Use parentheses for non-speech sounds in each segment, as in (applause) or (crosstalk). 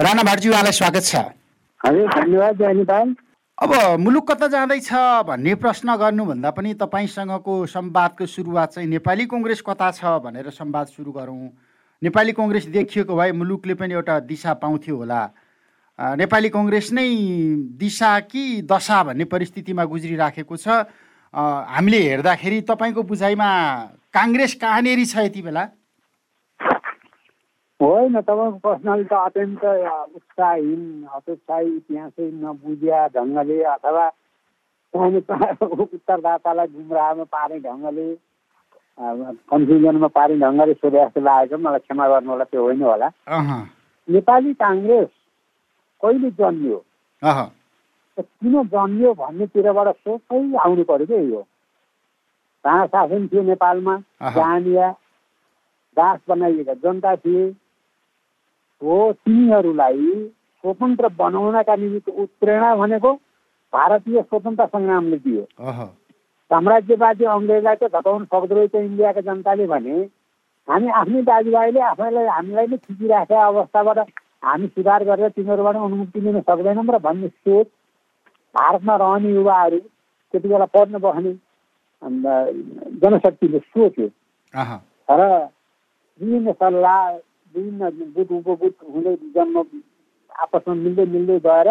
राणा भाटजी उहाँलाई स्वागत छ। हजुर धन्यवाद अब मुलुक कता जाँदैछ भन्ने प्रश्न गर्नुभन्दा पनि तपाईँसँगको संवादको सुरुवात चाहिँ नेपाली कङ्ग्रेस कता छ भनेर संवाद सुरु गरौँ। नेपाली कङ्ग्रेस देखिएको भए मुलुकले पनि एउटा दिशा पाउँथ्यो होला। नेपाली कङ्ग्रेस नै दिशा कि दशा भन्ने परिस्थितिमा गुज्रिराखेको छ। हामीले हेर्दाखेरि तपाईँको बुझाइमा काङ्ग्रेस कहाँनिर छ यति बेला? होइन तपाईँको प्रश्नले त अत्यन्त उत्साहहीन हतोत्साही इतिहासै नबुझ्या ढङ्गले अथवा उत्तरदातालाई गुमराहमा पार्ने ढङ्गले कन्फ्युजनमा पार्ने ढङ्गले सोधे जस्तो लागेको मलाई क्षमा गर्नु होला त्यो होइन होला। नेपाली काङ्ग्रेस कहिले जन्मियो? किन जन्मियो भन्नेतिरबाट सोचै आउनु पऱ्यो क्या यो? राणा शासन थियो नेपालमा? जहाँनिया दास बनाइएका जनता थिए। हो तिनीहरूलाई स्वतन्त्र बनाउनका निमित्त उत्प्रेरणा भनेको भारतीय स्वतन्त्र सङ्ग्रामले दियो। साम्राज्यवादी अङ्ग्रेजलाई त घटाउन सक्दो रहेछ इन्डियाका जनताले भने हामी आफ्नै दाजुभाइले आफैलाई हामीलाई नै खिचिराखेका अवस्थाबाट हामी सुधार गरेर तिनीहरूबाट अनुमुक्ति लिन सक्दैनौँ र भन्ने सोच भारतमा रहने युवाहरू त्यति बेला पढ्न बस्ने जनशक्तिले सोच्यो र विभिन्न सल्लाह विभिन्न बुथ उपबुथ हुँदै जन्म आपसमा मिल्दै मिल्दै गएर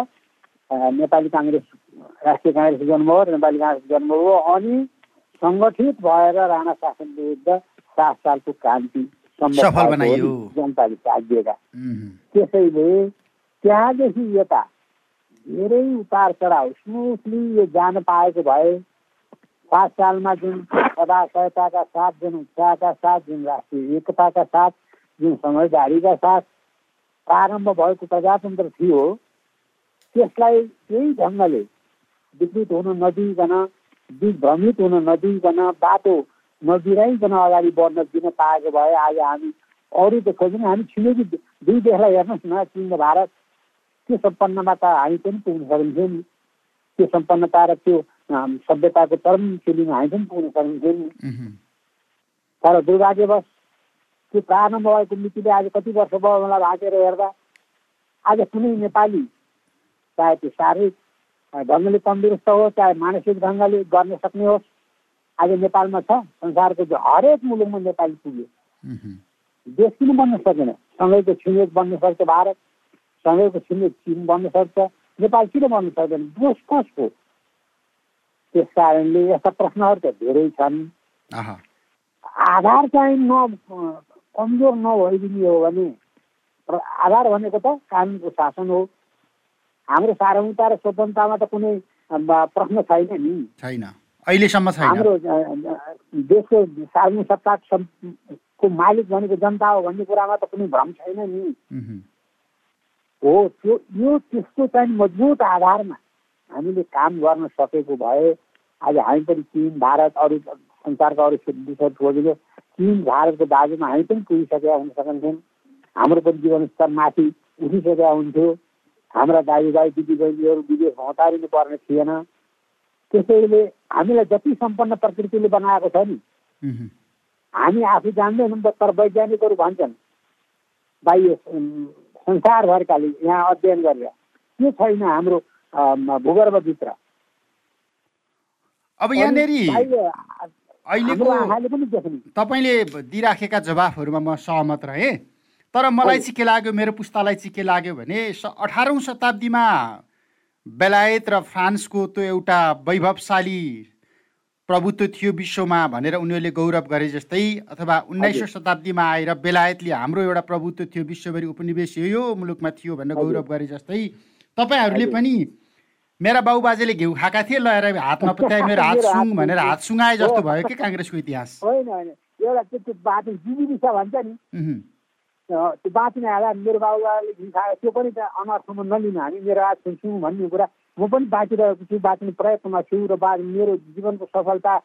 नेपाली काङ्ग्रेस राष्ट्रिय काङ्ग्रेस जन्म हो नेपाली काङ्ग्रेस जन्म हो अनि सङ्गठित भएर राणा शासन विरुद्ध सात सालको क्रान्ति जनताले साजिएका त्यसैले त्यहाँदेखि यता धेरै उतार चढाउ स्मुथली यो जान पाएको भए पाँच सालमा जुन सदा सहायताका साथ जुन उत्साहका साथ जुन राष्ट्रिय एकताका साथ जुन समझदारीका साथ प्रारम्भ भएको प्रजातन्त्र थियो त्यसलाई त्यही ढङ्गले विकृत हुन नदिइकन दिग्भ्रमित हुन नदिइकन बाटो नबिराइकन अगाडि बढ्न दिन पाएको भए आज हामी अरू त खोज्यौँ हामी छिमेकी दुई देशलाई हेर्नुहोस् न चिन र भारत त्यो सम्पन्नमा त हामी पनि पुग्न सकिन्थ्यौँ नि। त्यो सम्पन्नता र त्यो सभ्यताको चरम सिलिङमा हामी पनि पुग्न सकिन्थ्यौँ नि। तर दुर्भाग्यवश त्यो प्रारम्भ भएको मितिले आज कति वर्ष भयो मलाई भागेर हेर्दा आज कुनै नेपाली चाहे त्यो शारीरिक ढङ्गले तन्दुरुस्त होस् चाहे मानसिक ढङ्गले गर्न सक्ने होस् आज नेपालमा छ। संसारको हरेक मुलुकमा नेपाली पुग्यो। देश किन बन्न सकेन? सँगैको छिमेक बन्न सक्छ भारत सँगैको छिमेक चिन बन्न सक्छ। नेपाल किन बन्न सक्दैन? दोष कसको? त्यस कारणले यस्ता प्रश्नहरू त धेरै छन्। आधार चाहिँ न कमजोर नभइदिने हो भने आधार भनेको त कानुनको शासन हो। हाम्रो सार्वभौमता र स्वतन्त्रतामा त कुनै प्रश्न छैन नि। छैन। अहिलेसम्म छैन। हाम्रो देशको सार्वजनिक सत्ताको मालिक भनेको जनता हो भन्ने कुरामा त कुनै भ्रम छैन नि। हो त्यो यो त्यसको चाहिँ मजबुत आधारमा हामीले काम गर्न सकेको भए आज हामी पनि चिन भारत अरू संसारका अरू देशहरू खोजेको चिन भारतको बाजुमा हामी पनि पुगिसकेका हुन सकन्थ्यौँ हाम्रो पनि जीवनस्तर माथि उठिसकेका हुन्थ्यो। हाम्रा दाजुभाइ दिदीबहिनीहरू विदेश हतारिनु पर्ने थिएन। त्यसैले हामीलाई जति सम्पन्न प्रकृतिले बनाएको छ नि हामी आफू जान्दैनौँ तर वैज्ञानिकहरू भन्छन् बाह्य संसारभरकाले यहाँ अध्ययन गरेर के छैन हाम्रो भूगर्भभित्र। अब यहाँनिर अहिलेको तपाईँले दिइराखेका जवाफहरूमा म सहमत रहेँ। तर मलाई चाहिँ के लाग्यो मेरो पुस्तालाई चाहिँ के लाग्यो भने अठारौँ शताब्दीमा बेलायत र फ्रान्सको त्यो एउटा वैभवशाली प्रभुत्व थियो विश्वमा भनेर उनीहरूले गौरव गरे जस्तै अथवा उन्नाइसौँ शताब्दीमा आएर बेलायतले हाम्रो एउटा प्रभुत्व थियो विश्वभरि उपनिवेश यो मुलुकमा थियो भनेर गौरव गरे जस्तै तपाईँहरूले पनि मेरा बाबुबाजेले घिउ खाएका थिए लगाएर हातमा पुत्याए मेरो हात (laughs) सुङ भनेर हात सुँगाए जस्तो भयो कि (laughs) काङ्ग्रेसको इतिहास? होइन होइन। एउटा त्यो बाटो जिबिदिसा भन्छ नि। त्यो बाँच्ने आधार मेरो बाबुबाले घिउ खायो। त्यो पनि त अनर्थमा नलिनु हामी मेरो हात सुन्छौँ भन्ने कुरा। म पनि बाँचिरहेको छु बाँच्ने प्रयत्नमा छु र बा मेरो जीवनको सफलता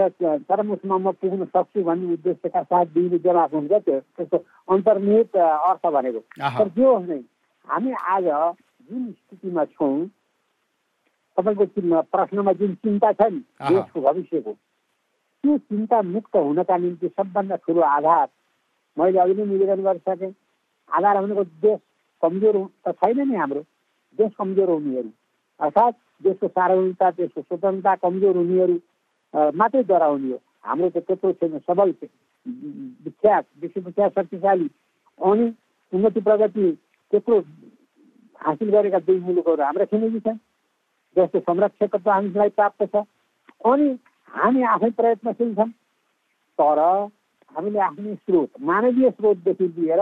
र चरमोसमा म पुग्न सक्छु भन्ने उद्देश्यका साथ दिने जवाफ हुन्छ त्यो। त्यसको अन्तर्निहित अर्थ भनेको। तर जो नै हामी आज जुन स्थितिमा छौँ तपाईँको प्रश्नमा जुन चिन्ता छ नि देशको भविष्यको त्यो चिन्ता मुक्त हुनका निम्ति सबभन्दा ठुलो आधार मैले अघि नै निवेदन गरिसकेँ। आधार भनेको देश कमजोर त छैन नि हाम्रो। देश कमजोर हुनेहरू। अर्थात् देशको सार्वजनिकता देशको स्वतन्त्रता कमजोर हुनेहरू मात्रै डराउने हो। हाम्रो त त्यत्रो छैन सबल विख्यात विश्व विख्यात शक्तिशाली अनि उन्नति प्रगति त्यत्रो हासिल गरेका दुई मुलुकहरू हाम्रा छिमेकी छन्। जसको संरक्षकत्व हामीलाई प्राप्त छ अनि हामी आफै प्रयत्नशील छौँ। तर हामीले आफ्नै स्रोत मानवीय स्रोतदेखि लिएर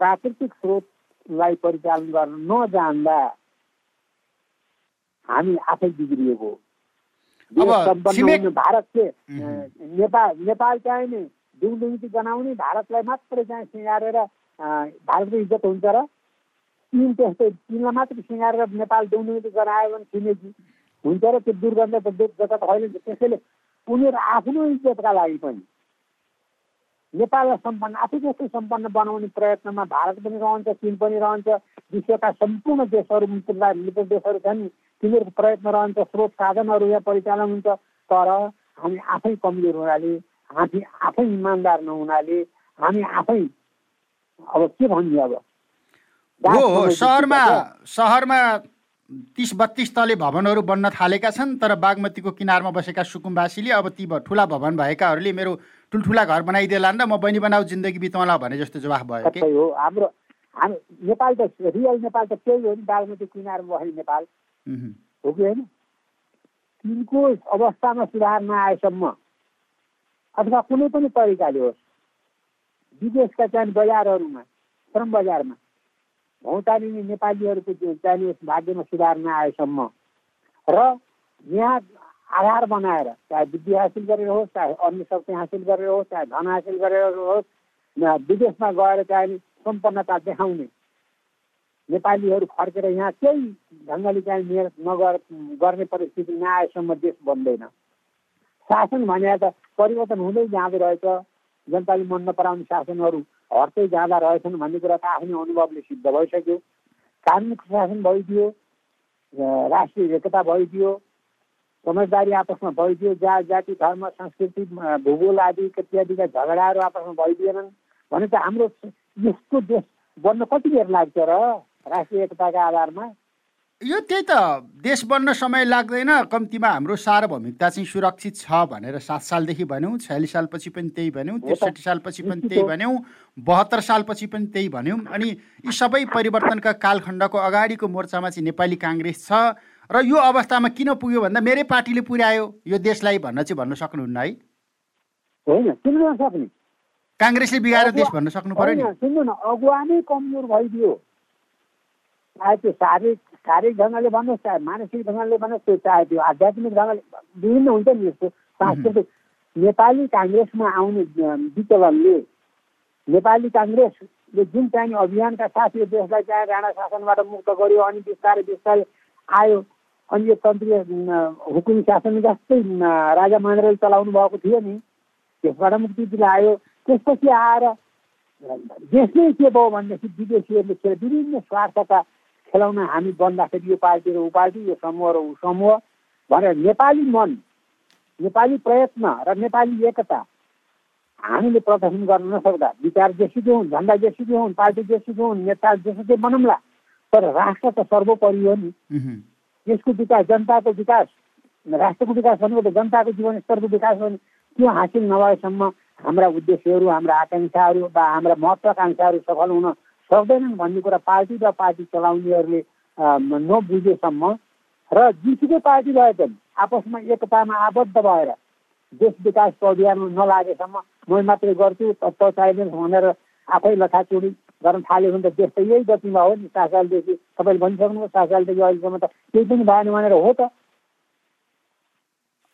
प्राकृतिक स्रोतलाई परिचालन गर्न नजान्दा हामी आफै बिग्रिएको भारत चाहिँ नेपाल नेपाल चाहिँ नि दुङदुङ्गी गनाउने भारतलाई मात्रै चाहिँ सिँगारेर भारतको इज्जत हुन्छ र चिन त्यस्तै चिनलाई मात्रै सिँगारेर नेपाल दुङदुङ्गी गरायो भने छिमेकी हुन्छ र त्यो दुर्गन्ध त जगत होइन त्यसैले उनीहरू आफ्नो इज्जतका लागि पनि नेपाललाई सम्पन्न आफै जस्तै सम्पन्न बनाउने प्रयत्नमा भारत पनि रहन्छ चिन पनि रहन्छ विश्वका सम्पूर्ण देशहरू मित्र देशहरू छन् तिनीहरूको प्रयत्न रहन्छ स्रोत साधनहरू यहाँ परिचालन हुन्छ तर हामी आफै कमजोर हुनाले हामी आफै इमान्दार नहुनाले हामी आफै अब के भन्ने अब? हो सहरमा सहरमा तिस बत्तिस तले भवनहरू बन्न थालेका छन् तर बागमतीको किनारमा बसेका सुकुम्बासीले अब ती ठुला भवन भएकाहरूले मेरो ठुल्ठुला घर बनाइदिएला र म बहिनी बनाऊ जिन्दगी बिताउला भने जस्तो जवाफ भयो कि? हो। हाम्रो हामी नेपाल त रियल नेपाल त त्यही हो नि बागमती किनारमा बस्ने नेपाल। हो कि होइन? तिनको अवस्थामा सुधार नआएसम्म अथवा कुनै पनि तरिकाले होस् विदेशका चाहिँ बजारहरूमा श्रम बजारमा भौतारिने नेपालीहरूको त्यो चाहिने भाग्यमा सुधार नआएसम्म। र यहाँ आधार बनाएर चाहे विद्या हासिल गरेर होस् चाहे अन्य शक्ति हासिल गरेर होस् चाहे धन हासिल गरेर होस् विदेशमा गएर चाहिँ सम्पन्नता देखाउने। नेपालीहरू फर्केर यहाँ केही ढङ्गले चाहिँ मेहनत नगर गर्ने परिस्थिति नआएसम्म देश बन्दैन। शासन भने त परिवर्तन हुँदै जाँदो रहेछ। जनताले मन नपराउने शासनहरू हट्दै जाँदा रहेछन् भन्ने कुरा त आफ्नै अनुभवले सिद्ध भइसक्यो। कानुन शासन भइदियो राष्ट्रिय एकता भइदियो समझदारी आपसमा भइदियो जा जाति धर्म संस्कृति भूगोल आदि इत्यादिका झगडाहरू आपसमा भइदिएनन् भने त हाम्रो यस्तो देश बन्न कति बेर लाग्छ र राष्ट्रिय एकताका आधारमा? यो त्यही त देश बन्न समय लाग्दैन कम्तीमा हाम्रो सार्वभौमिकता चाहिँ सुरक्षित छ भनेर सात सालदेखि भन्यौँ छयालिस सालपछि पनि त्यही भन्यौँ त्रिसठी सालपछि पनि त्यही भन्यौँ बहत्तर सालपछि पनि त्यही भन्यौँ अनि यी सबै परिवर्तनका कालखण्डको अगाडिको मोर्चामा चाहिँ नेपाली काङ्ग्रेस छ र यो अवस्थामा किन पुग्यो भन्दा मेरै पार्टीले पुर्यायो यो देशलाई भन्न चाहिँ भन्न सक्नुहुन्न है। होइन काङ्ग्रेसले बिगाएर देश भन्न सक्नु पर्यो नि। सुन्नु न अगुवा नै कमजोर भइदियो। चाहे त्यो शारीरिक शारीरिक ढङ्गले भन्नुहोस् चाहे मानसिक ढङ्गले भन्नुहोस् त्यो चाहे त्यो आध्यात्मिक ढङ्गले विभिन्न हुन्छ नि यस्तो। सांस्कृतिक नेपाली काङ्ग्रेसमा आउने विचलनले नेपाली काङ्ग्रेसले जुन चाहिने अभियानका साथ यो देशलाई चाहे राणा शासनबाट मुक्त गर्यो अनि बिस्तारै बिस्तारै आयो अनि यो तन्त्रीय हुकुमी शासन जस्तै राजा महेन्द्रले चलाउनु भएको थियो नि त्यसबाट मुक्ति दिलायो त्यसपछि आएर देश नै के भयो भनेदेखि विदेशीहरूले विभिन्न स्वार्थका खेलाउन हामी बन्दाखेरि यो पार्टी र ऊ पार्टी यो समूह र ऊ समूह भनेर नेपाली मन नेपाली प्रयत्न र नेपाली एकता हामीले प्रदर्शन गर्न नसक्दा विचार जेसुकै हुन् झन्डा जेसुकै हुन् पार्टी जेसुकै हुन् नेता जेसुकै बनाउँला तर राष्ट्र त सर्वोपरि हो नि। यसको विकास जनताको विकास राष्ट्रको विकास भनेको त जनताको जीवन स्तरको विकास हो नि। त्यो हासिल नभएसम्म हाम्रा उद्देश्यहरू हाम्रा आकाङ्क्षाहरू वा हाम्रा महत्त्वाकाङ्क्षाहरू सफल हुन सक्दैनन् भन्ने कुरा पार्टी र पार्टी चलाउनेहरूले नबुझेसम्म। र जुनसुकै पार्टी भए पनि आपसमा एकतामा आबद्ध भएर देश विकासको अभियानमा नलागेसम्म मै मात्रै गर्छु त चाहिँदैन भनेर आफै लथाचुडी गर्न थाल्यो भने त देश त यही गतिमा हो नि सात सालदेखि तपाईँले भनिसक्नुभयो सात सालदेखि अहिलेसम्म त केही पनि भएन भनेर हो त।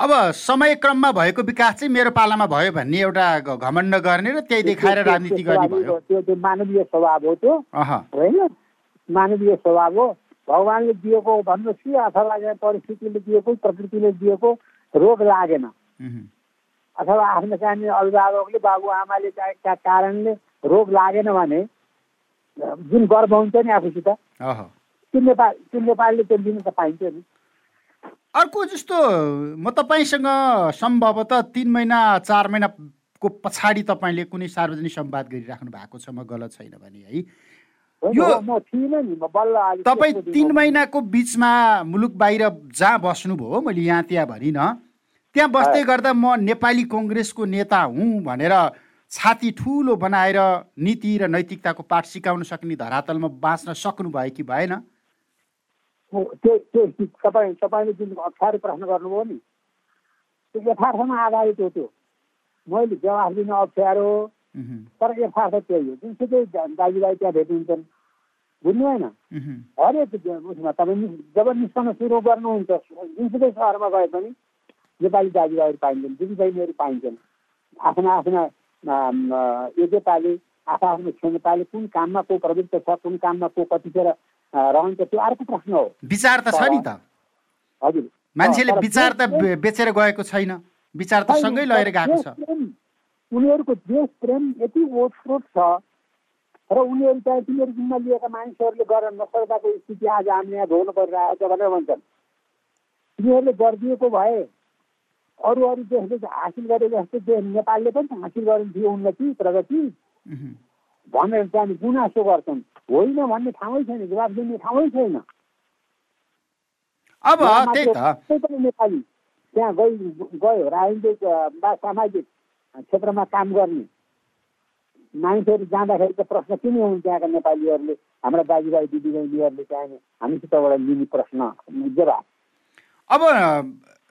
अब समय क्रममा भएको विकास चाहिँ मेरो पालामा भयो भन्ने एउटा घमण्ड गर्ने र त्यही देखाएर राजनीति गर्ने भयो। त्यो त्यो मानवीय स्वभाव हो त्यो। होइन? मानवीय स्वभाव हो। भगवान्ले दिएको भन्नुहोस् कि अथवा परिस्थितिले दिएको प्रकृतिले दिएको रोग लागेन। अथवा आफ्नो चाहिने अभिभावकले बाबुआमाले चाहेका कारणले रोग लागेन भने जुन गर्व हुन्छ नि आफूसित त्यो नेपाल त्यो नेपालले त्यो लिन त पाइन्छ नि। अर्को जस्तो म तपाईँसँग सम्भवतः तिन महिना चार महिनाको पछाडि तपाईँले कुनै सार्वजनिक संवाद गरिराख्नु भएको छ म गलत छैन भने है? यो तपाईँ तिन महिनाको बिचमा मुलुक बाहिर जहाँ बस्नुभयो मैले यहाँ त्यहाँ भनिनँ त्यहाँ बस्दै गर्दा म नेपाली कङ्ग्रेसको नेता हुँ भनेर छाती ठुलो बनाएर नीति र नैतिकताको पाठ सिकाउन सक्ने धरातलमा बाँच्न सक्नुभयो कि भएन? तपाईँ तपाईँले जुन अप्ठ्यारो प्रश्न गर्नुभयो नि त्यो यथार्थमा आधारित हो त्यो। मैले जवाफ दिन अप्ठ्यारो तर यथार्थ त्यही हो। जुनसुकै दाजुभाइ त्यहाँ भेटिन्छन् बुझ्नु होइन हरेक उसमा तपाईँ जब निस्कन सुरु गर्नुहुन्छ जुनसुकै सहरमा गए पनि नेपाली दाजुभाइहरू पाइन्छन् दिदीबहिनीहरू पाइन्छन् आफ्ना आफ्ना योग्यताले आफ्नो आफ्नो क्षमताले कुन काममा को प्रवृत्त छ कुन काममा को कतिखेर रहन्छ त्यो अर्को प्रश्न हो। विचार त छ नि त। हजुर। मान्छेले विचार त बेचेर गएको छैन। विचार त सँगै लगेर गएको छ। उनीहरूको देश प्रेम यति ओतप्रोत छ। र उनीहरू चाहिँ तिनीहरू जिम्मा लिएका मानिसहरूले गर्न नसक्दाको स्थिति आज हामीले यहाँ भोग्नु परिरहेको छ भनेर भन्छन्। तिनीहरूले गरिदिएको भए अरू अरू देशले हासिल गरे जस्तो देश नेपालले पनि हासिल गरेको थियो उन्नति प्रगति? भनेर चाहिँ गुनासो गर्छन्। होइन भन्ने ठाउँै छैन जवाब दिने ठाउँै छैन। अब नेपाली। त्यहाँ गइ गयो राजनीतिक वा सामाजिक क्षेत्रमा काम गर्ने। मानिसहरू जाँदाखेरि त प्रश्न किन हुन् त्यहाँका नेपालीहरूले? हाम्रा दाजुभाइ दिदीबहिनीहरूले चाहिँ हामीसितबाट लिने प्रश्न। जवाब अब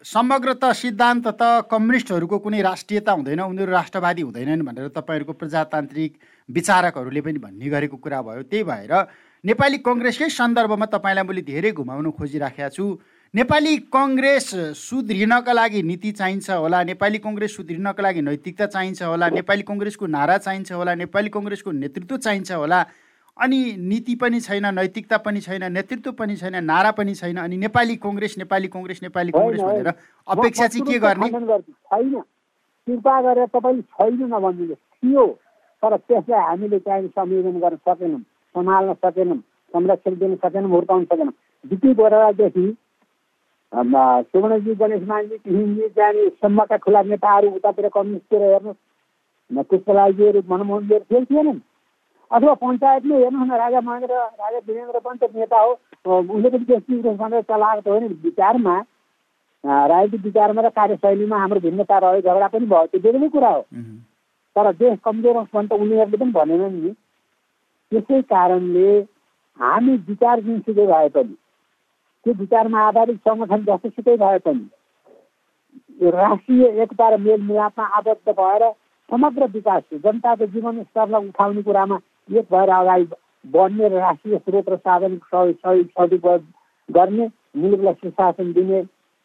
समग्र त सिद्धान्त त कम्युनिस्टहरूको कुनै राष्ट्रियता हुँदैन उनीहरू राष्ट्रवादी हुँदैनन् भनेर तपाईँहरूको प्रजातान्त्रिक विचारकहरूले पनि भन्ने गरेको कुरा भयो। त्यही भएर नेपाली कङ्ग्रेसकै सन्दर्भमा तपाईँलाई मैले धेरै घुमाउन खोजिराखेको छु। नेपाली कङ्ग्रेस सुध्रिनका लागि नीति चाहिन्छ होला नेपाली कङ्ग्रेस सुध्रिनका लागि नैतिकता चाहिन्छ होला नेपाली कङ्ग्रेसको नारा चाहिन्छ होला नेपाली कङ्ग्रेसको नेतृत्व चाहिन्छ होला। अनि नीति पनि छैन नैतिकता पनि छैन नेतृत्व पनि छैन नारा पनि छैन अनि नेपाली कङ्ग्रेस नेपाली कङ्ग्रेस नेपाली कङ्ग्रेस भनेर अपेक्षा चाहिँ के गर्ने? छैन। कृपा गरेर तपाईँले छैन नभनिदिनुहोस्। थियो। तर त्यसलाई हामीले चाहिँ संयोजन गर्न सकेनौँ सम्हाल्न सकेनौँ संरक्षण दिन सकेनौँ हुर्काउन सकेनौँ। द्वितीय गोरादेखि सुवर्णजी गणेश मानजी हिन्दजी जाने सम्मका खुला नेताहरू उतातिर कम्युनिस्टतिर हेर्नुहोस्। पुष्पलालजीहरू मनमोहनजीहरू फेल थिएनन्। अथवा पञ्चायतमै हेर्नुहोस् न राजा महेन्द्र राजा वीरेन्द्र पनि त नेता हो। उसले पनि त्यस भनेर चलाएको त होइन। विचारमा राजनीतिक विचारमा र कार्यशैलीमा हाम्रो भिन्नता रह्यो झगडा पनि भयो। त्यो बेग्लै कुरा हो। तर देश कमजोर होस् भने त उनीहरूले पनि भनेनन् नि। त्यसै कारणले हामी विचार जुनसुकै भए पनि त्यो विचारमा आधारित सङ्गठन जस्तोसुकै भए पनि राष्ट्रिय एकता र मेलमिलापमा आबद्ध भएर समग्र विकास जनताको जीवन स्तरलाई उठाउने कुरामा एक भएर अगाडि बढ्ने र राष्ट्रिय स्रोत र साधन सदुपयोग गर्ने मुलुकलाई सुशासन दिने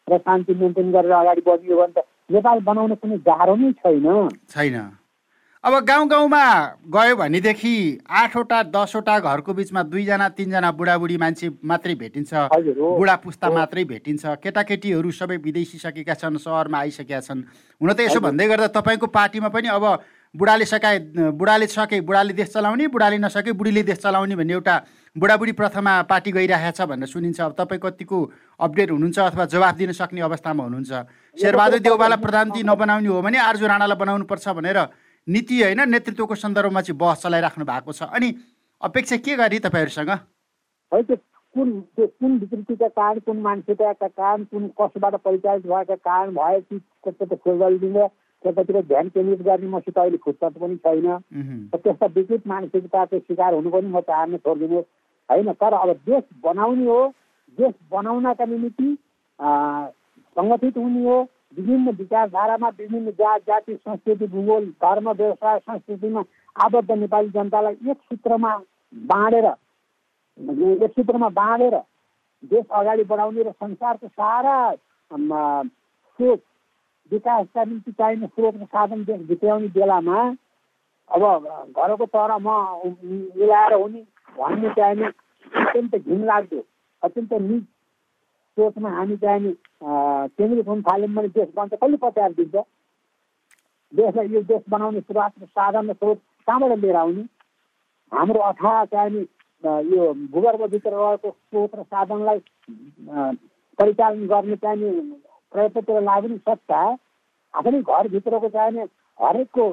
र शान्ति मेन्टेन गरेर अगाडि बढ्ने हो भने त नेपाल बनाउन कुनै गाह्रो नै छैन। छैन। अब गाउँ गाउँमा गयो भनेदेखि आठवटा दसवटा घरको बिचमा दुईजना तिनजना बुढाबुढी मान्छे मात्रै भेटिन्छ। बुढा पुस्ता मात्रै भेटिन्छ। केटाकेटीहरू सबै विदेशी सकेका छन् सहरमा आइसकेका छन्। हुन त यसो भन्दै गर्दा तपाईँको पार्टीमा पनि अब बुढाले सकाए बुढाले सके बुढाले देश चलाउने बुढाले नसके बुढीले देश चलाउने भन्ने एउटा बुढाबुढी प्रथामा पार्टी गइरहेको छ भनेर सुनिन्छ। अब तपाईँ कतिको अपडेट हुनुहुन्छ अथवा जवाफ दिन सक्ने अवस्थामा हुनुहुन्छ? शेरबहादुर देउबालाई प्रधानमन्त्री नबनाउने हो भने आर्जु राणालाई बनाउनु पर्छ भनेर नीति होइन नेतृत्वको सन्दर्भमा चाहिँ बहस चलाइराख्नु भएको छ। अनि अपेक्षा के गरे तपाईँहरूसँग? कुन कुन विकृतिका कारण कुन मानसिकताका कारण कुन कसबाट परिचालित भएका कारण भए कि त्यस्तो खोजलिदिने त्यतातिर ध्यान केन्द्रित गर्ने मसित अहिले फुर्सद पनि छैन। त्यस्ता विकृत मानसिकताको शिकार हुनु पनि म चाहन्न छोडिदिनुहोस् होइन तर अब देश बनाउने हो देश बनाउनका निम्ति सङ्गठित हुने हो विभिन्न विचारधारामा विभिन्न जात जाति संस्कृति भूगोल धर्म व्यवसाय संस्कृतिमा आबद्ध नेपाली जनतालाई एक सूत्रमा बाँडेर एक सूत्रमा बाँडेर देश अगाडि बढाउने र संसारको सारा स्रोत विकासका निम्ति चाहिने स्रोत साधन भित्राउने बेलामा अब घरको तर म मिलाएर हुने भन्ने चाहिने अत्यन्त घिनलाग्दो अत्यन्त निज सोचमा हामी चाहिँ केन्द्रित हुन थाल्यौँ भने देश बन्छ कसले पचाएर दिन्छ? देशलाई यो देश बनाउने सुरुवात र साधन र स्रोत कहाँबाट लिएर आउने? हाम्रो अथाह चाहिँ यो भूगर्भभित्र रहेको स्रोत र साधनलाई परिचालन गर्ने चाहिने प्रयत्नतिर लाग्ने सट्टा आफ्नै घरभित्रको चाहिने हरेकको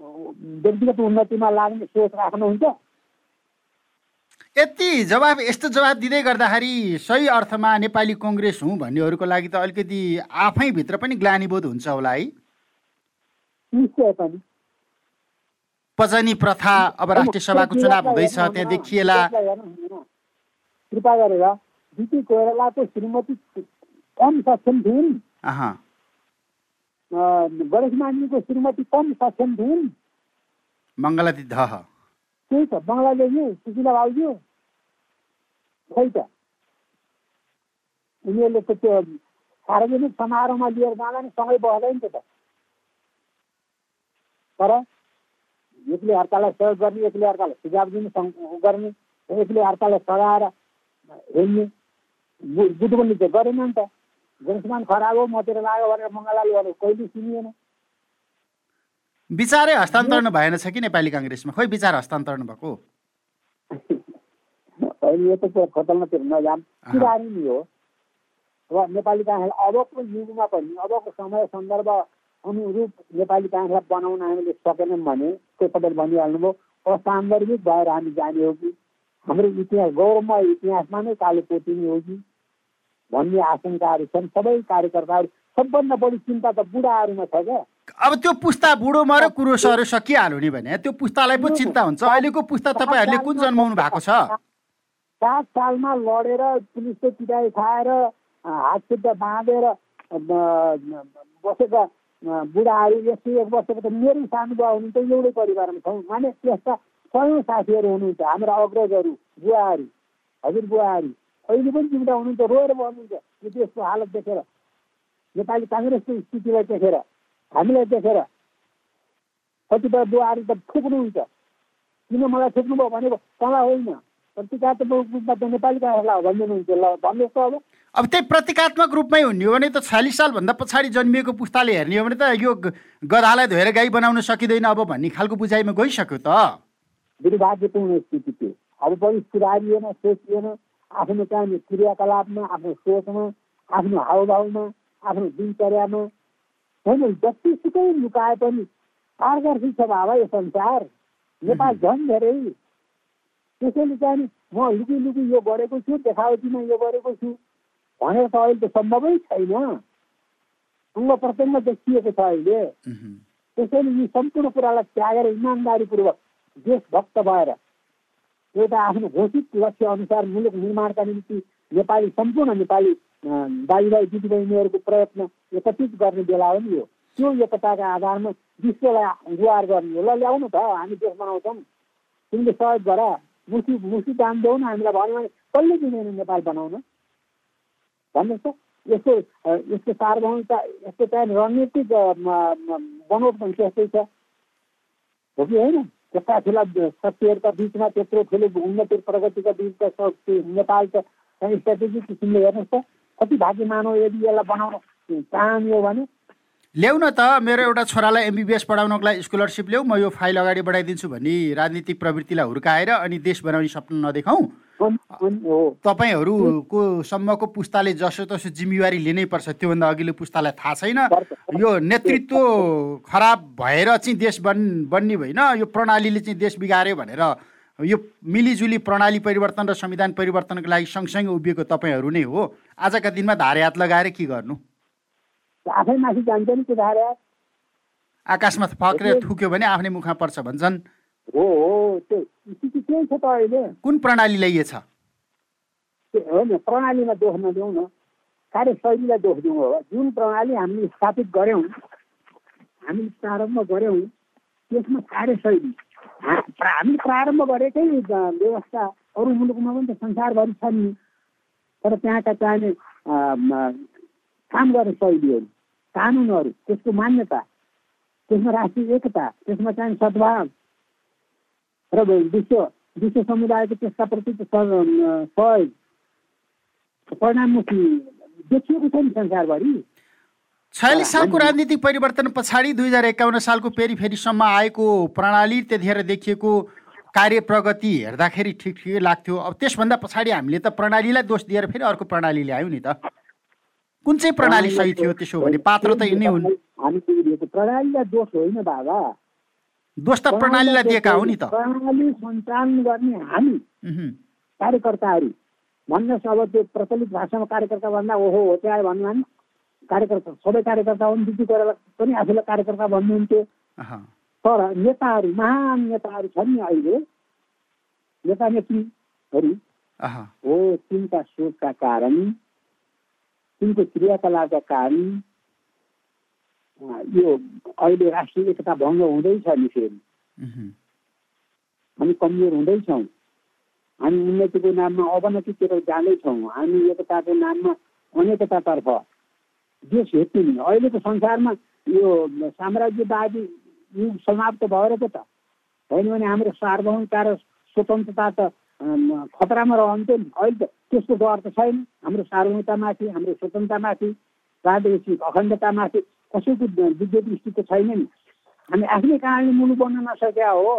व्यक्तिगत उन्नतिमा लाग्ने सोच राख्नुहुन्छ? यति जवाब यस्तो जवाब दिँदै गर्दाखेरि सही अर्थमा नेपाली कङ्ग्रेस हुँ भन्नेहरूको लागि त अलिकति आफैभित्र पनि ग्लानीबोध हुन्छ होला है। पजनी प्रथा अब राष्ट्रिय सभाको चुनाव हुँदैछ त्यहाँ देखिएला। कृपा गरेर बिपी कोइरालाको श्रीमती कम सक्षम थिइन् गणेश मान्यको श्रीमती कम सक्षम थिइन् मङ्गलाती धह त्यही त बङ्गलादेशी सुशीला बाबुज्यू। खै त। उनीहरूले त त्यो सार्वजनिक समारोहमा लिएर जाँदा नि सँगै बस्दैन नि त। तर एकले अर्कालाई सहयोग गर्ने एकले अर्कालाई सुझाव दिने गर्ने एकले अर्कालाई सघाएर हेर्ने बुझ्ने चाहिँ गरेन नि त। जनसमान खराब हो मतिर लाग्यो भनेर मङ्गलाले भनेर कहिले सुनिएन? विचारै हस्तान्तरण भएन छ कि नेपाली काङ्ग्रेसमा? खोइ विचार हस्तान्तरण भएको? (laughs) यो त खोतल्न त्यो नजाम किरानी नि हो। र नेपाली काङ्ग्रेस अबको युगमा पनि अबको समय सन्दर्भ अनुरूप नेपाली काङ्ग्रेस बनाउन हामीले सकेनौँ भने त्यो तपाईँले भनिहाल्नुभयो असान्दर्भिक भएर हामी जाने हो कि? हाम्रो इतिहास गौरवमय इतिहासमा नै कालो पोतिने हो कि? भन्ने आशङ्काहरू छन् सबै कार्यकर्ताहरू सबभन्दा बढी चिन्ता त बुढाहरूमा छ क्या। अब त्यो पुस्ता बुढो मर कुरो सर सकिहाल्यो नि भने त्यो पुस्तालाई पो चिन्ता हुन्छ। अहिलेको पुस्ता तपाईँहरूले कुन जन्माउनु भएको छ? सात सालमा लडेर पुलिसको पिटाइ खाएर हात खुट्टा बाँधेर बसेका बुढाहरू यस्तै एक वर्षको त मेरो सानो बुवा हुनुहुन्छ एउटै परिवारमा छौँ। माने त्यस्ता सयौँ साथीहरू हुनुहुन्छ हाम्रा अग्रजहरू बुवाहरू हजुर बुवाहरू। अहिले पनि जिउँदा हुनुहुन्छ रोएर भन्नुहुन्छ यो देशको हालत देखेर नेपाली काङ्ग्रेसको स्थितिलाई देखेर हामीलाई देखेर कतिपय बुवाहरू त ठुक्नुहुन्छ किन मलाई ठुक्नुभयो भनेको तँलाई होइन। प्रतिकात्मक रूपमा त नेपाली काङ्ग्रेसलाई भनिदिनुहुन्छ। ल भन्नुहोस् त अब। अब त्यही प्रतिकात्मक रूपमै हुने। हो भने त छयालिस सालभन्दा पछाडि जन्मिएको पुस्ताले हेर्ने हो भने त यो गधालाई धोएर गाई बनाउन सकिँदैन अब भन्ने खालको बुझाइमा गइसक्यो त। दुर्भाग्यपूर्ण स्थिति थियो अब पनि सुधारिएन सोचिएन। आफ्नो चाहिँ क्रियाकलापमा आफ्नो सोचमा आफ्नो हाउभाउमा आफ्नो दिनचर्यामा होइन जतिसुकै लुकाए पनि पारदर्शी छ बाबा यो संसार। नेपाल झन् धेरै। त्यसैले चाहिँ म लुकी लुकी यो गरेको छु देखावटीमा यो गरेको छु भनेर त अहिले त सम्भवै छैन। अङ्ग प्रत्यङ्ग देखिएको छ अहिले। त्यसैले यी सम्पूर्ण कुरालाई त्यागेर इमान्दारीपूर्वक देशभक्त भएर एउटा आफ्नो घोषित लक्ष्य अनुसार मुलुक निर्माणका निम्ति नेपाली सम्पूर्ण नेपाली दाजुभाइ दिदीबहिनीहरूको प्रयत्न एकत्रित गर्ने बेला हो नि यो। त्यो एकताका आधारमा विश्वलाई गुहार गर्ने हो। ल ल्याउनु त हामी देश बनाउँछौँ तिमीले सहयोग गर। मुसी मुसी दाम देऊ न हामीलाई भन्यो भने कसले दिँदैन नेपाल बनाउन? भन्नुहोस् त यस्तो यस्तो सार्वभौमिकता यस्तो चाहिँ रणनीतिक बनोट पनि त्यस्तै छ। हो कि होइन? त्यस्ता ठुला शक्तिहरूका बिचमा त्यत्रो ठुलो उन्नति प्रगतिका बिचका शक्ति नेपाल त स्ट्राटेजिक किसिमले हेर्नुहोस् त। कति भाग्य मानव यदि यसलाई बनाउन चाहने हो भने। ल्याउ न त मेरो एउटा छोरालाई एमबिबिएस पढाउनको लागि स्कलरसिप ल्याऊ म यो फाइल अगाडि बढाइदिन्छु भन्ने राजनीतिक प्रवृत्तिलाई हुर्काएर अनि देश बनाउने सपना नदेखाउँ। तपाईँहरूको सम्मको पुस्ताले जसो तसो जिम्मेवारी लिनै पर्छ त्योभन्दा अघिल्लो पुस्तालाई थाहा छैन। यो नेतृत्व खराब भएर चाहिँ देश बन् बन्ने होइन यो प्रणालीले चाहिँ देश बिगार्यो भनेर यो मिलिजुली प्रणाली परिवर्तन र संविधान परिवर्तनको लागि सँगसँगै उभिएको तपाईँहरू नै हो। आजका दिनमा धारे हात लगाएर के गर्नु? आफै माथि जान्छ नि आकाशमा फक्रेर थुक्यो भने आफ्नै मुखमा पर्छ भन्छन्। हो हो त्यो त्यही छ त अहिले कुन प्रणाली ल्याइएछ होइन प्रणालीमा दोष नदिउँ न. कार्यशैलीलाई दोष दिउँ हो जुन प्रणाली हामीले स्थापित गऱ्यौँ हामीले प्रारम्भ गऱ्यौँ त्यसमा कार्यशैली. हामीले प्रारम्भ गरेकै व्यवस्था अरू मुलुकमा पनि त संसारभरि छ नि. तर त्यहाँका चाहिने काम गर्ने शैलीहरू कानुनहरू त्यसको मान्यता त्यसमा राष्ट्रिय एकता त्यसमा चाहिँ सद्भाव र विश्व विश्व समुदायको त्यसका सहयोग परिणाममुखी देखिएको छ नि संसारभरि। छयालिस सालको राजनीतिक परिवर्तन पछाडि दुई हजार एकाउन्न सालको पेरिफेरीसम्म आएको प्रणाली त्यतिखेर देखिएको कार्य प्रगति हेर्दाखेरि ठिक ठिकै लाग्थ्यो। अब त्यसभन्दा पछाडि हामीले त प्रणालीलाई दोष दिएर फेरि अर्को प्रणाली ल्यायौँ नि त। कुन चाहिँ प्रणाली सही थियो त्यसो भने? पात्र त यिनै हुन्। प्रणालीलाई दोष होइन बाबा। प्रणालीलाई दिएका हो नि त। प्रणाली सञ्चालन गर्ने हामी कार्यकर्ताहरू भन्नुहोस् अब त्यो प्रचलित भाषामा कार्यकर्ता भन्दा ओहो हो त्यहाँ भन्नु होइन। कार्यकर्ता सबै कार्यकर्ता हुन् दिदी गरेर पनि आफूलाई कार्यकर्ता भन्नुहुन्थ्यो। तर नेताहरू महान नेताहरू छन् नि अहिले। नेता नेत्रीहरू हो तिनका सोचका कारण तिनको क्रियाकलापका कारण यो अहिले राष्ट्रिय एकता भङ्ग हुँदैछ नि फेरि। हामी कमजोर हुँदैछौँ। हामी उन्नतिको नाममा अवनतितिर जाँदैछौँ। हामी एकताको नाममा अनेकतातर्फ। देश हेर्नु नि। अहिलेको संसारमा यो साम्राज्यवादी युग समाप्त भएर पो त। होइन भने हाम्रो सार्वभौमता र स्वतन्त्रता त खतरामा रहन्थ्यो नि। अहिले त त्यस्तो डर त छैन। हाम्रो सार्वभौमतामाथि हाम्रो स्वतन्त्रतामाथि प्रादेशिक अखण्डतामाथि कसैको दिव्य दृष्टि त छैन नि। हामी आफ्नै कारणले मुलुक बन्न नसक्या हो।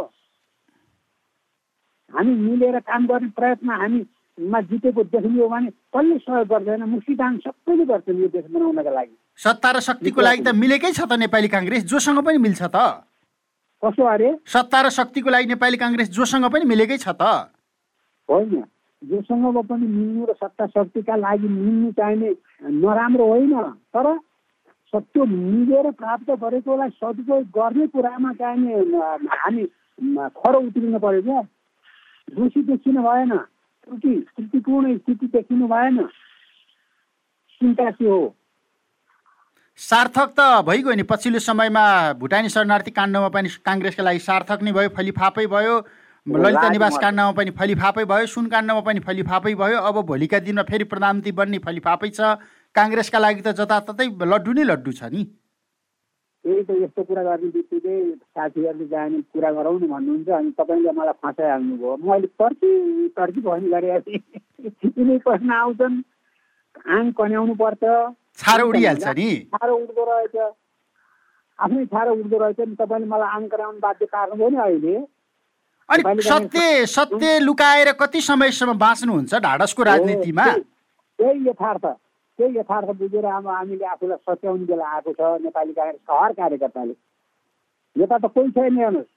हामी मिलेर काम गर्ने प्रयत्न हामीमा जितेको देख्ने हो भने कसले सहयोग गर्दैन? मुक्तिदान सबैले गर्छन् यो देश बनाउनका लागि। सत्ता र शक्तिको लागि त मिलेकै छ त नेपाली काङ्ग्रेस। जोसँग पनि मिल्छ त। कसो अरे? सत्ता र शक्तिको लागि नेपाली काङ्ग्रेस जोसँग पनि मिलेकै छ त। होइन। जोसँग पनि मिल्नु र सत्ता शक्तिका लागि मिल्नु चाहिने नराम्रो होइन। तर सत्य मिलेर प्राप्त गरेकोलाई सदुपयोग गर्ने कुरामा चाहिने हामी खरो उत्रिनु पऱ्यो क्या। दोषी देखिनु भएन त्रुटि त्रुटिपूर्ण स्थिति देखिनु भएन। चिन्ता के हो। सार्थक त भइगयो नि। पछिल्लो समयमा भुटानी शरणार्थी काण्डमा पनि काङ्ग्रेसका लागि सार्थक नै भयो फलिफापै भयो। ललिता निवास काण्डमा पनि फलिफापै भयो सुन काण्डमा पनि फलिफापै भयो। अब भोलिका दिनमा फेरि प्रधानमन्त्री बन्ने फलिफापै छ। काङ्ग्रेसका लागि त जताततै लड्डु नै लड्डु छ नि। त्यही त यस्तो कुरा गर्ने बित्तिकै साथीहरूले जाने कुरा गराउनु भन्नुहुन्छ अनि तपाईँले मलाई फसाइहाल्नुभयो। म अहिले तर्की तर्की गरेको थिएँ यिनै प्रश्न आउँछन्। आङ कन्याउनु पर्छ। छारो उडिहाल्छ नि। छारो उड्दो रहेछ। आफ्नै छारो उड्दो रहेछ नि। तपाईँले मलाई आङ कराउनु बाध्य पार्नुभयो नि अहिले। अनि सत्य सत्य लुकाएर कति समयसम्म बाँच्नुहुन्छ ढाडसको राजनीतिमा? त्यही यथार्थ। त्यही यथार्थ बुझेर अब हामीले आफूलाई सच्याउने बेला आएको छ नेपाली काङ्ग्रेसका हर कार्यकर्ताले। नेता त कोही छैन हेर्नुहोस्।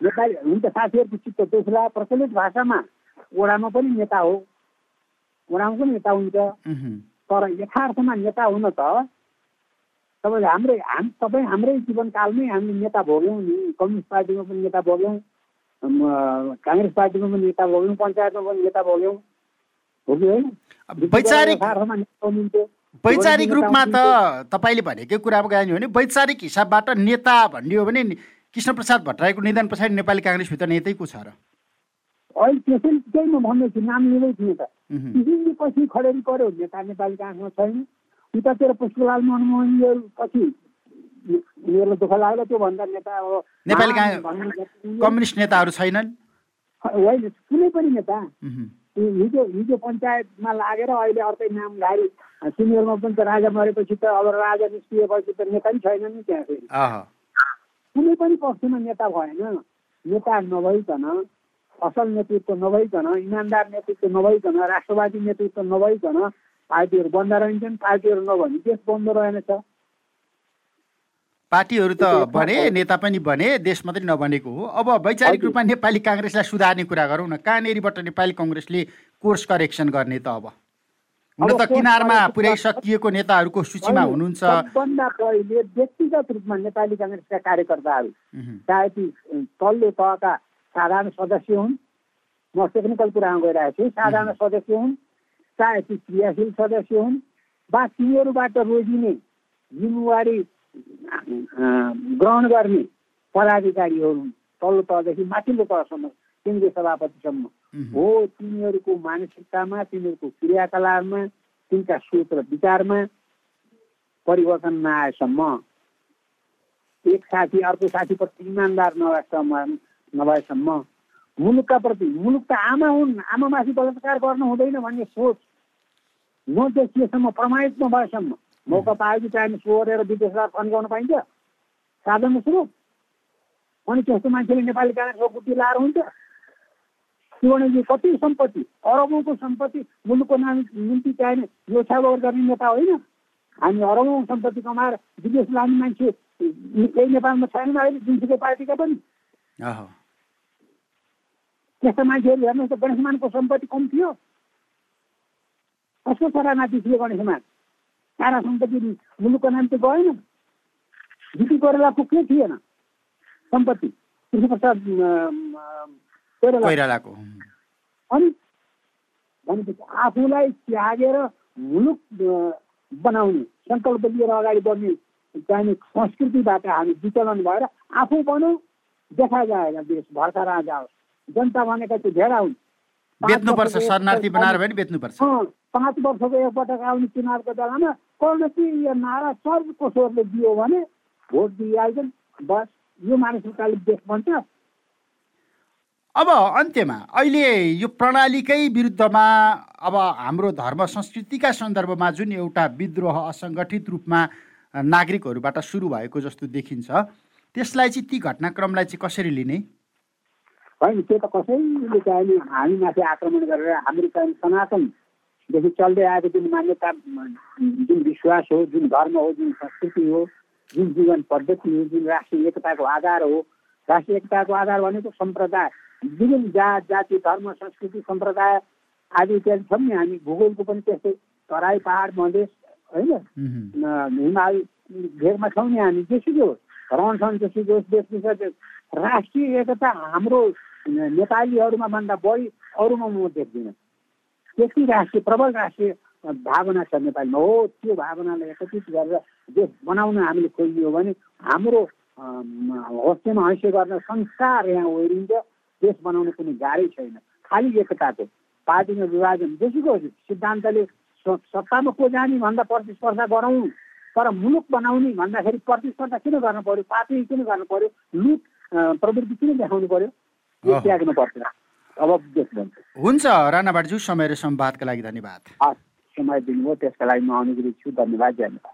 नेपाली हुन्छ साथीहरूको चित्त त्यसलाई प्रचलित भाषामा ओडामा पनि नेता हो। ओडामा पनि नेता हुन्छ। तर यथार्थमा नेता हुन त तपाईँले हाम्रै हाम तपाईँ हाम्रै जीवनकालमै हामीले नेता भोग्यौँ नि। कम्युनिस्ट पार्टीमा पनि नेता भोग्यौँ काङ्ग्रेस पार्टीमा पनि नेता भोग्यौँ पञ्चायतमा पनि नेता भोग्यौँ वैचारिक वैचारिक रूपमा त तपाईँले भनेकै कुरामा गयो भने वैचारिक हिसाबबाट नेता भन्ने हो भने कृष्णप्रसाद भट्टराईको निधन पछाडि नेपाली काङ्ग्रेसभित्र नेतै को छ र? अहिले त्यसै त्यही म भन्दैछु नाम लिँदै थिएँ त। किसिमले पछि खडेरी पर्यो नेता नेपाली काङ्ग्रेसमा छैन। उतातिर पुष्पलाल मनमोहन पछि उनीहरूलाई दुःख लाग्यो त्योभन्दा नेता अब नेपाली कम्युनिस्ट नेताहरू छैनन्? होइन कुनै पनि नेता। हिजो हिजो पञ्चायतमा लागेर अहिले अर्कै नाम नामधारी सिनियरमा पनि त राजा मरेपछि त अब राजा निस्किएपछि त नेता पनि छैन नि त्यहाँ फेरि। कुनै पनि पक्षमा नेता भएन। नेता नभइकन असल नेतृत्व नभइकन इमान्दार नेतृत्व नभइकन राष्ट्रवादी नेतृत्व नभइकन पार्टीहरू बन्द रहन्छन् पार्टीहरू नभने देश बन्द रहेनछ। पार्टीहरू त बने नेता पनि बने देश मात्रै नबनेको हो। अब वैचारिक रूपमा नेपाली काङ्ग्रेसलाई सुधार्ने कुरा गरौँ न। कहाँनिरबाट नेपाली कङ्ग्रेसले कोर्स करेक्सन गर्ने त अब। हुन त किनारमा पुरै सकिएको नेताहरूको सूचीमा हुनुहुन्छ। सबभन्दा पहिले व्यक्तिगत रूपमा नेपाली काङ्ग्रेसका कार्यकर्ताहरू चाहे ती तल्लो तहका साधारण सदस्य हुन्। म टेक्निकल कुरामा गइरहेको छु। साधारण सदस्य हुन् चाहे ती क्रियाशील सदस्य हुन् वा तिनीहरूबाट रोजिने जिम्मेवारी ग्रहण गर्ने पदाधिकारीहरू तल्लो तहदेखि माथिल्लो तहसम्म केन्द्रीय सभापतिसम्म हो तिनीहरूको मानसिकतामा तिनीहरूको क्रियाकलापमा तिनका सोच र विचारमा परिवर्तन नआएसम्म एक साथी अर्को साथीप्रति इमान्दार नभएसम्म नभएसम्म मुलुकका प्रति मुलुक त आमा हुन् आमामाथि बलात्कार गर्नु हुँदैन भन्ने सोच नदेखिएसम्म प्रमाणित नभएसम्म मौका पाएपछि टाइम सोरेर विदेशलाई फन्काउन पाइन्छ। साधन स्रोत अनि त्यस्तो मान्छेले नेपाली काङ्ग्रेसको गुटी लाएर हुन्छ। शिवणजी कति सम्पत्ति? अरबौँको सम्पत्ति मुलुकको नाम निम्ति चाहिने योछावर गर्ने नेता होइन। हामी अरबौँ सम्पत्ति कमाएर विदेश लाने मान्छे केही नेपालमा छैन अहिले जुनसुकै पार्टीका पनि। त्यस्ता मान्छेहरू हेर्नुहोस् त गणेशमानको सम्पत्ति कम थियो। कसको छोरामाथि थियो गणेशमान सारा सम्पत्ति मुलुकको नाम त गएन जिपी कोइरालाको के थिएन। सम्पत्ति। कृष्णप्रसाद कोइरालाको। अनि भनेपछि आफूलाई त्यागेर मुलुक बनाउने सङ्कल्प लिएर अगाडि बढ्ने चाहिने संस्कृतिबाट हामी विचलन भएर आफू बनौँ देखा जाएगा देश भर्खर जाओस् जनता भनेका चाहिँ धेरै हुन् बेच्नुपर्छ शरणार्थी बनाएर पनि बेच्नुपर्छ। पाँच वर्षको एकपटक आउने चुनावको बेलामा कर्णसी यो नारा सर्वको स्वरले दियो भने भोट दिइहाल्छन्। बस यो मानसिकताले देश बन्छ। अब अन्त्यमा अहिले यो प्रणालीकै विरुद्धमा अब हाम्रो धर्म संस्कृतिका सन्दर्भमा जुन एउटा विद्रोह असङ्गठित रूपमा नागरिकहरूबाट सुरु भएको जस्तो देखिन्छ त्यसलाई चाहिँ ती घटनाक्रमलाई चाहिँ कसरी लिने? होइन त्यो त कसैले चाहिँ हामी माथि आक्रमण गरेर हाम्रो चाहिँ सनातनदेखि चल्दै आएको जुन मान्यता जुन विश्वास हो जुन धर्म हो जुन संस्कृति हो जुन जीवन पद्धति हो जुन राष्ट्रिय एकताको आधार हो राष्ट्रिय एकताको आधार भनेको सम्प्रदाय। विभिन्न जात जाति धर्म संस्कृति सम्प्रदाय आदि इत्यादि छौँ नि हामी। भूगोलको पनि त्यस्तै तराई पाहाड मधेस होइन? हिमाल घेरमा छौँ नि हामी जेसुकै होस् रहनसहन जेसुकै होस् देश राष्ट्रिय एकता हाम्रो नेपालीहरूमा भन्दा बढी अरूमा म देख्दिनँ। त्यति राष्ट्रिय प्रबल राष्ट्रिय भावना छ नेपालीमा। हो त्यो भावनालाई एकत्रित गरेर देश बनाउन हामीले खोजियो भने हाम्रो हस्तेमा हैसिय गर्न संसार यहाँ ओहिरिन्छ देश बनाउन कुनै गाह्रै छैन। खालि एकताको पार्टीमा विभाजन बेसीको सिद्धान्तले सत्तामा को जाने भन्दा प्रतिस्पर्धा गरौँ तर मुलुक बनाउने भन्दाखेरि प्रतिस्पर्धा किन गर्नु पर्यो? पार्टी किन गर्नु पर्यो? लुट प्रवृत्ति किन देखाउनु पर्यो? यो त्याग्नु पर्छ अब हुन्छ राणाबाटज्यू समय र संवादका लागि धन्यवाद। समय दिनुभयो त्यसका लागि म अनुग्रहित छु धन्यवाद धन्यवाद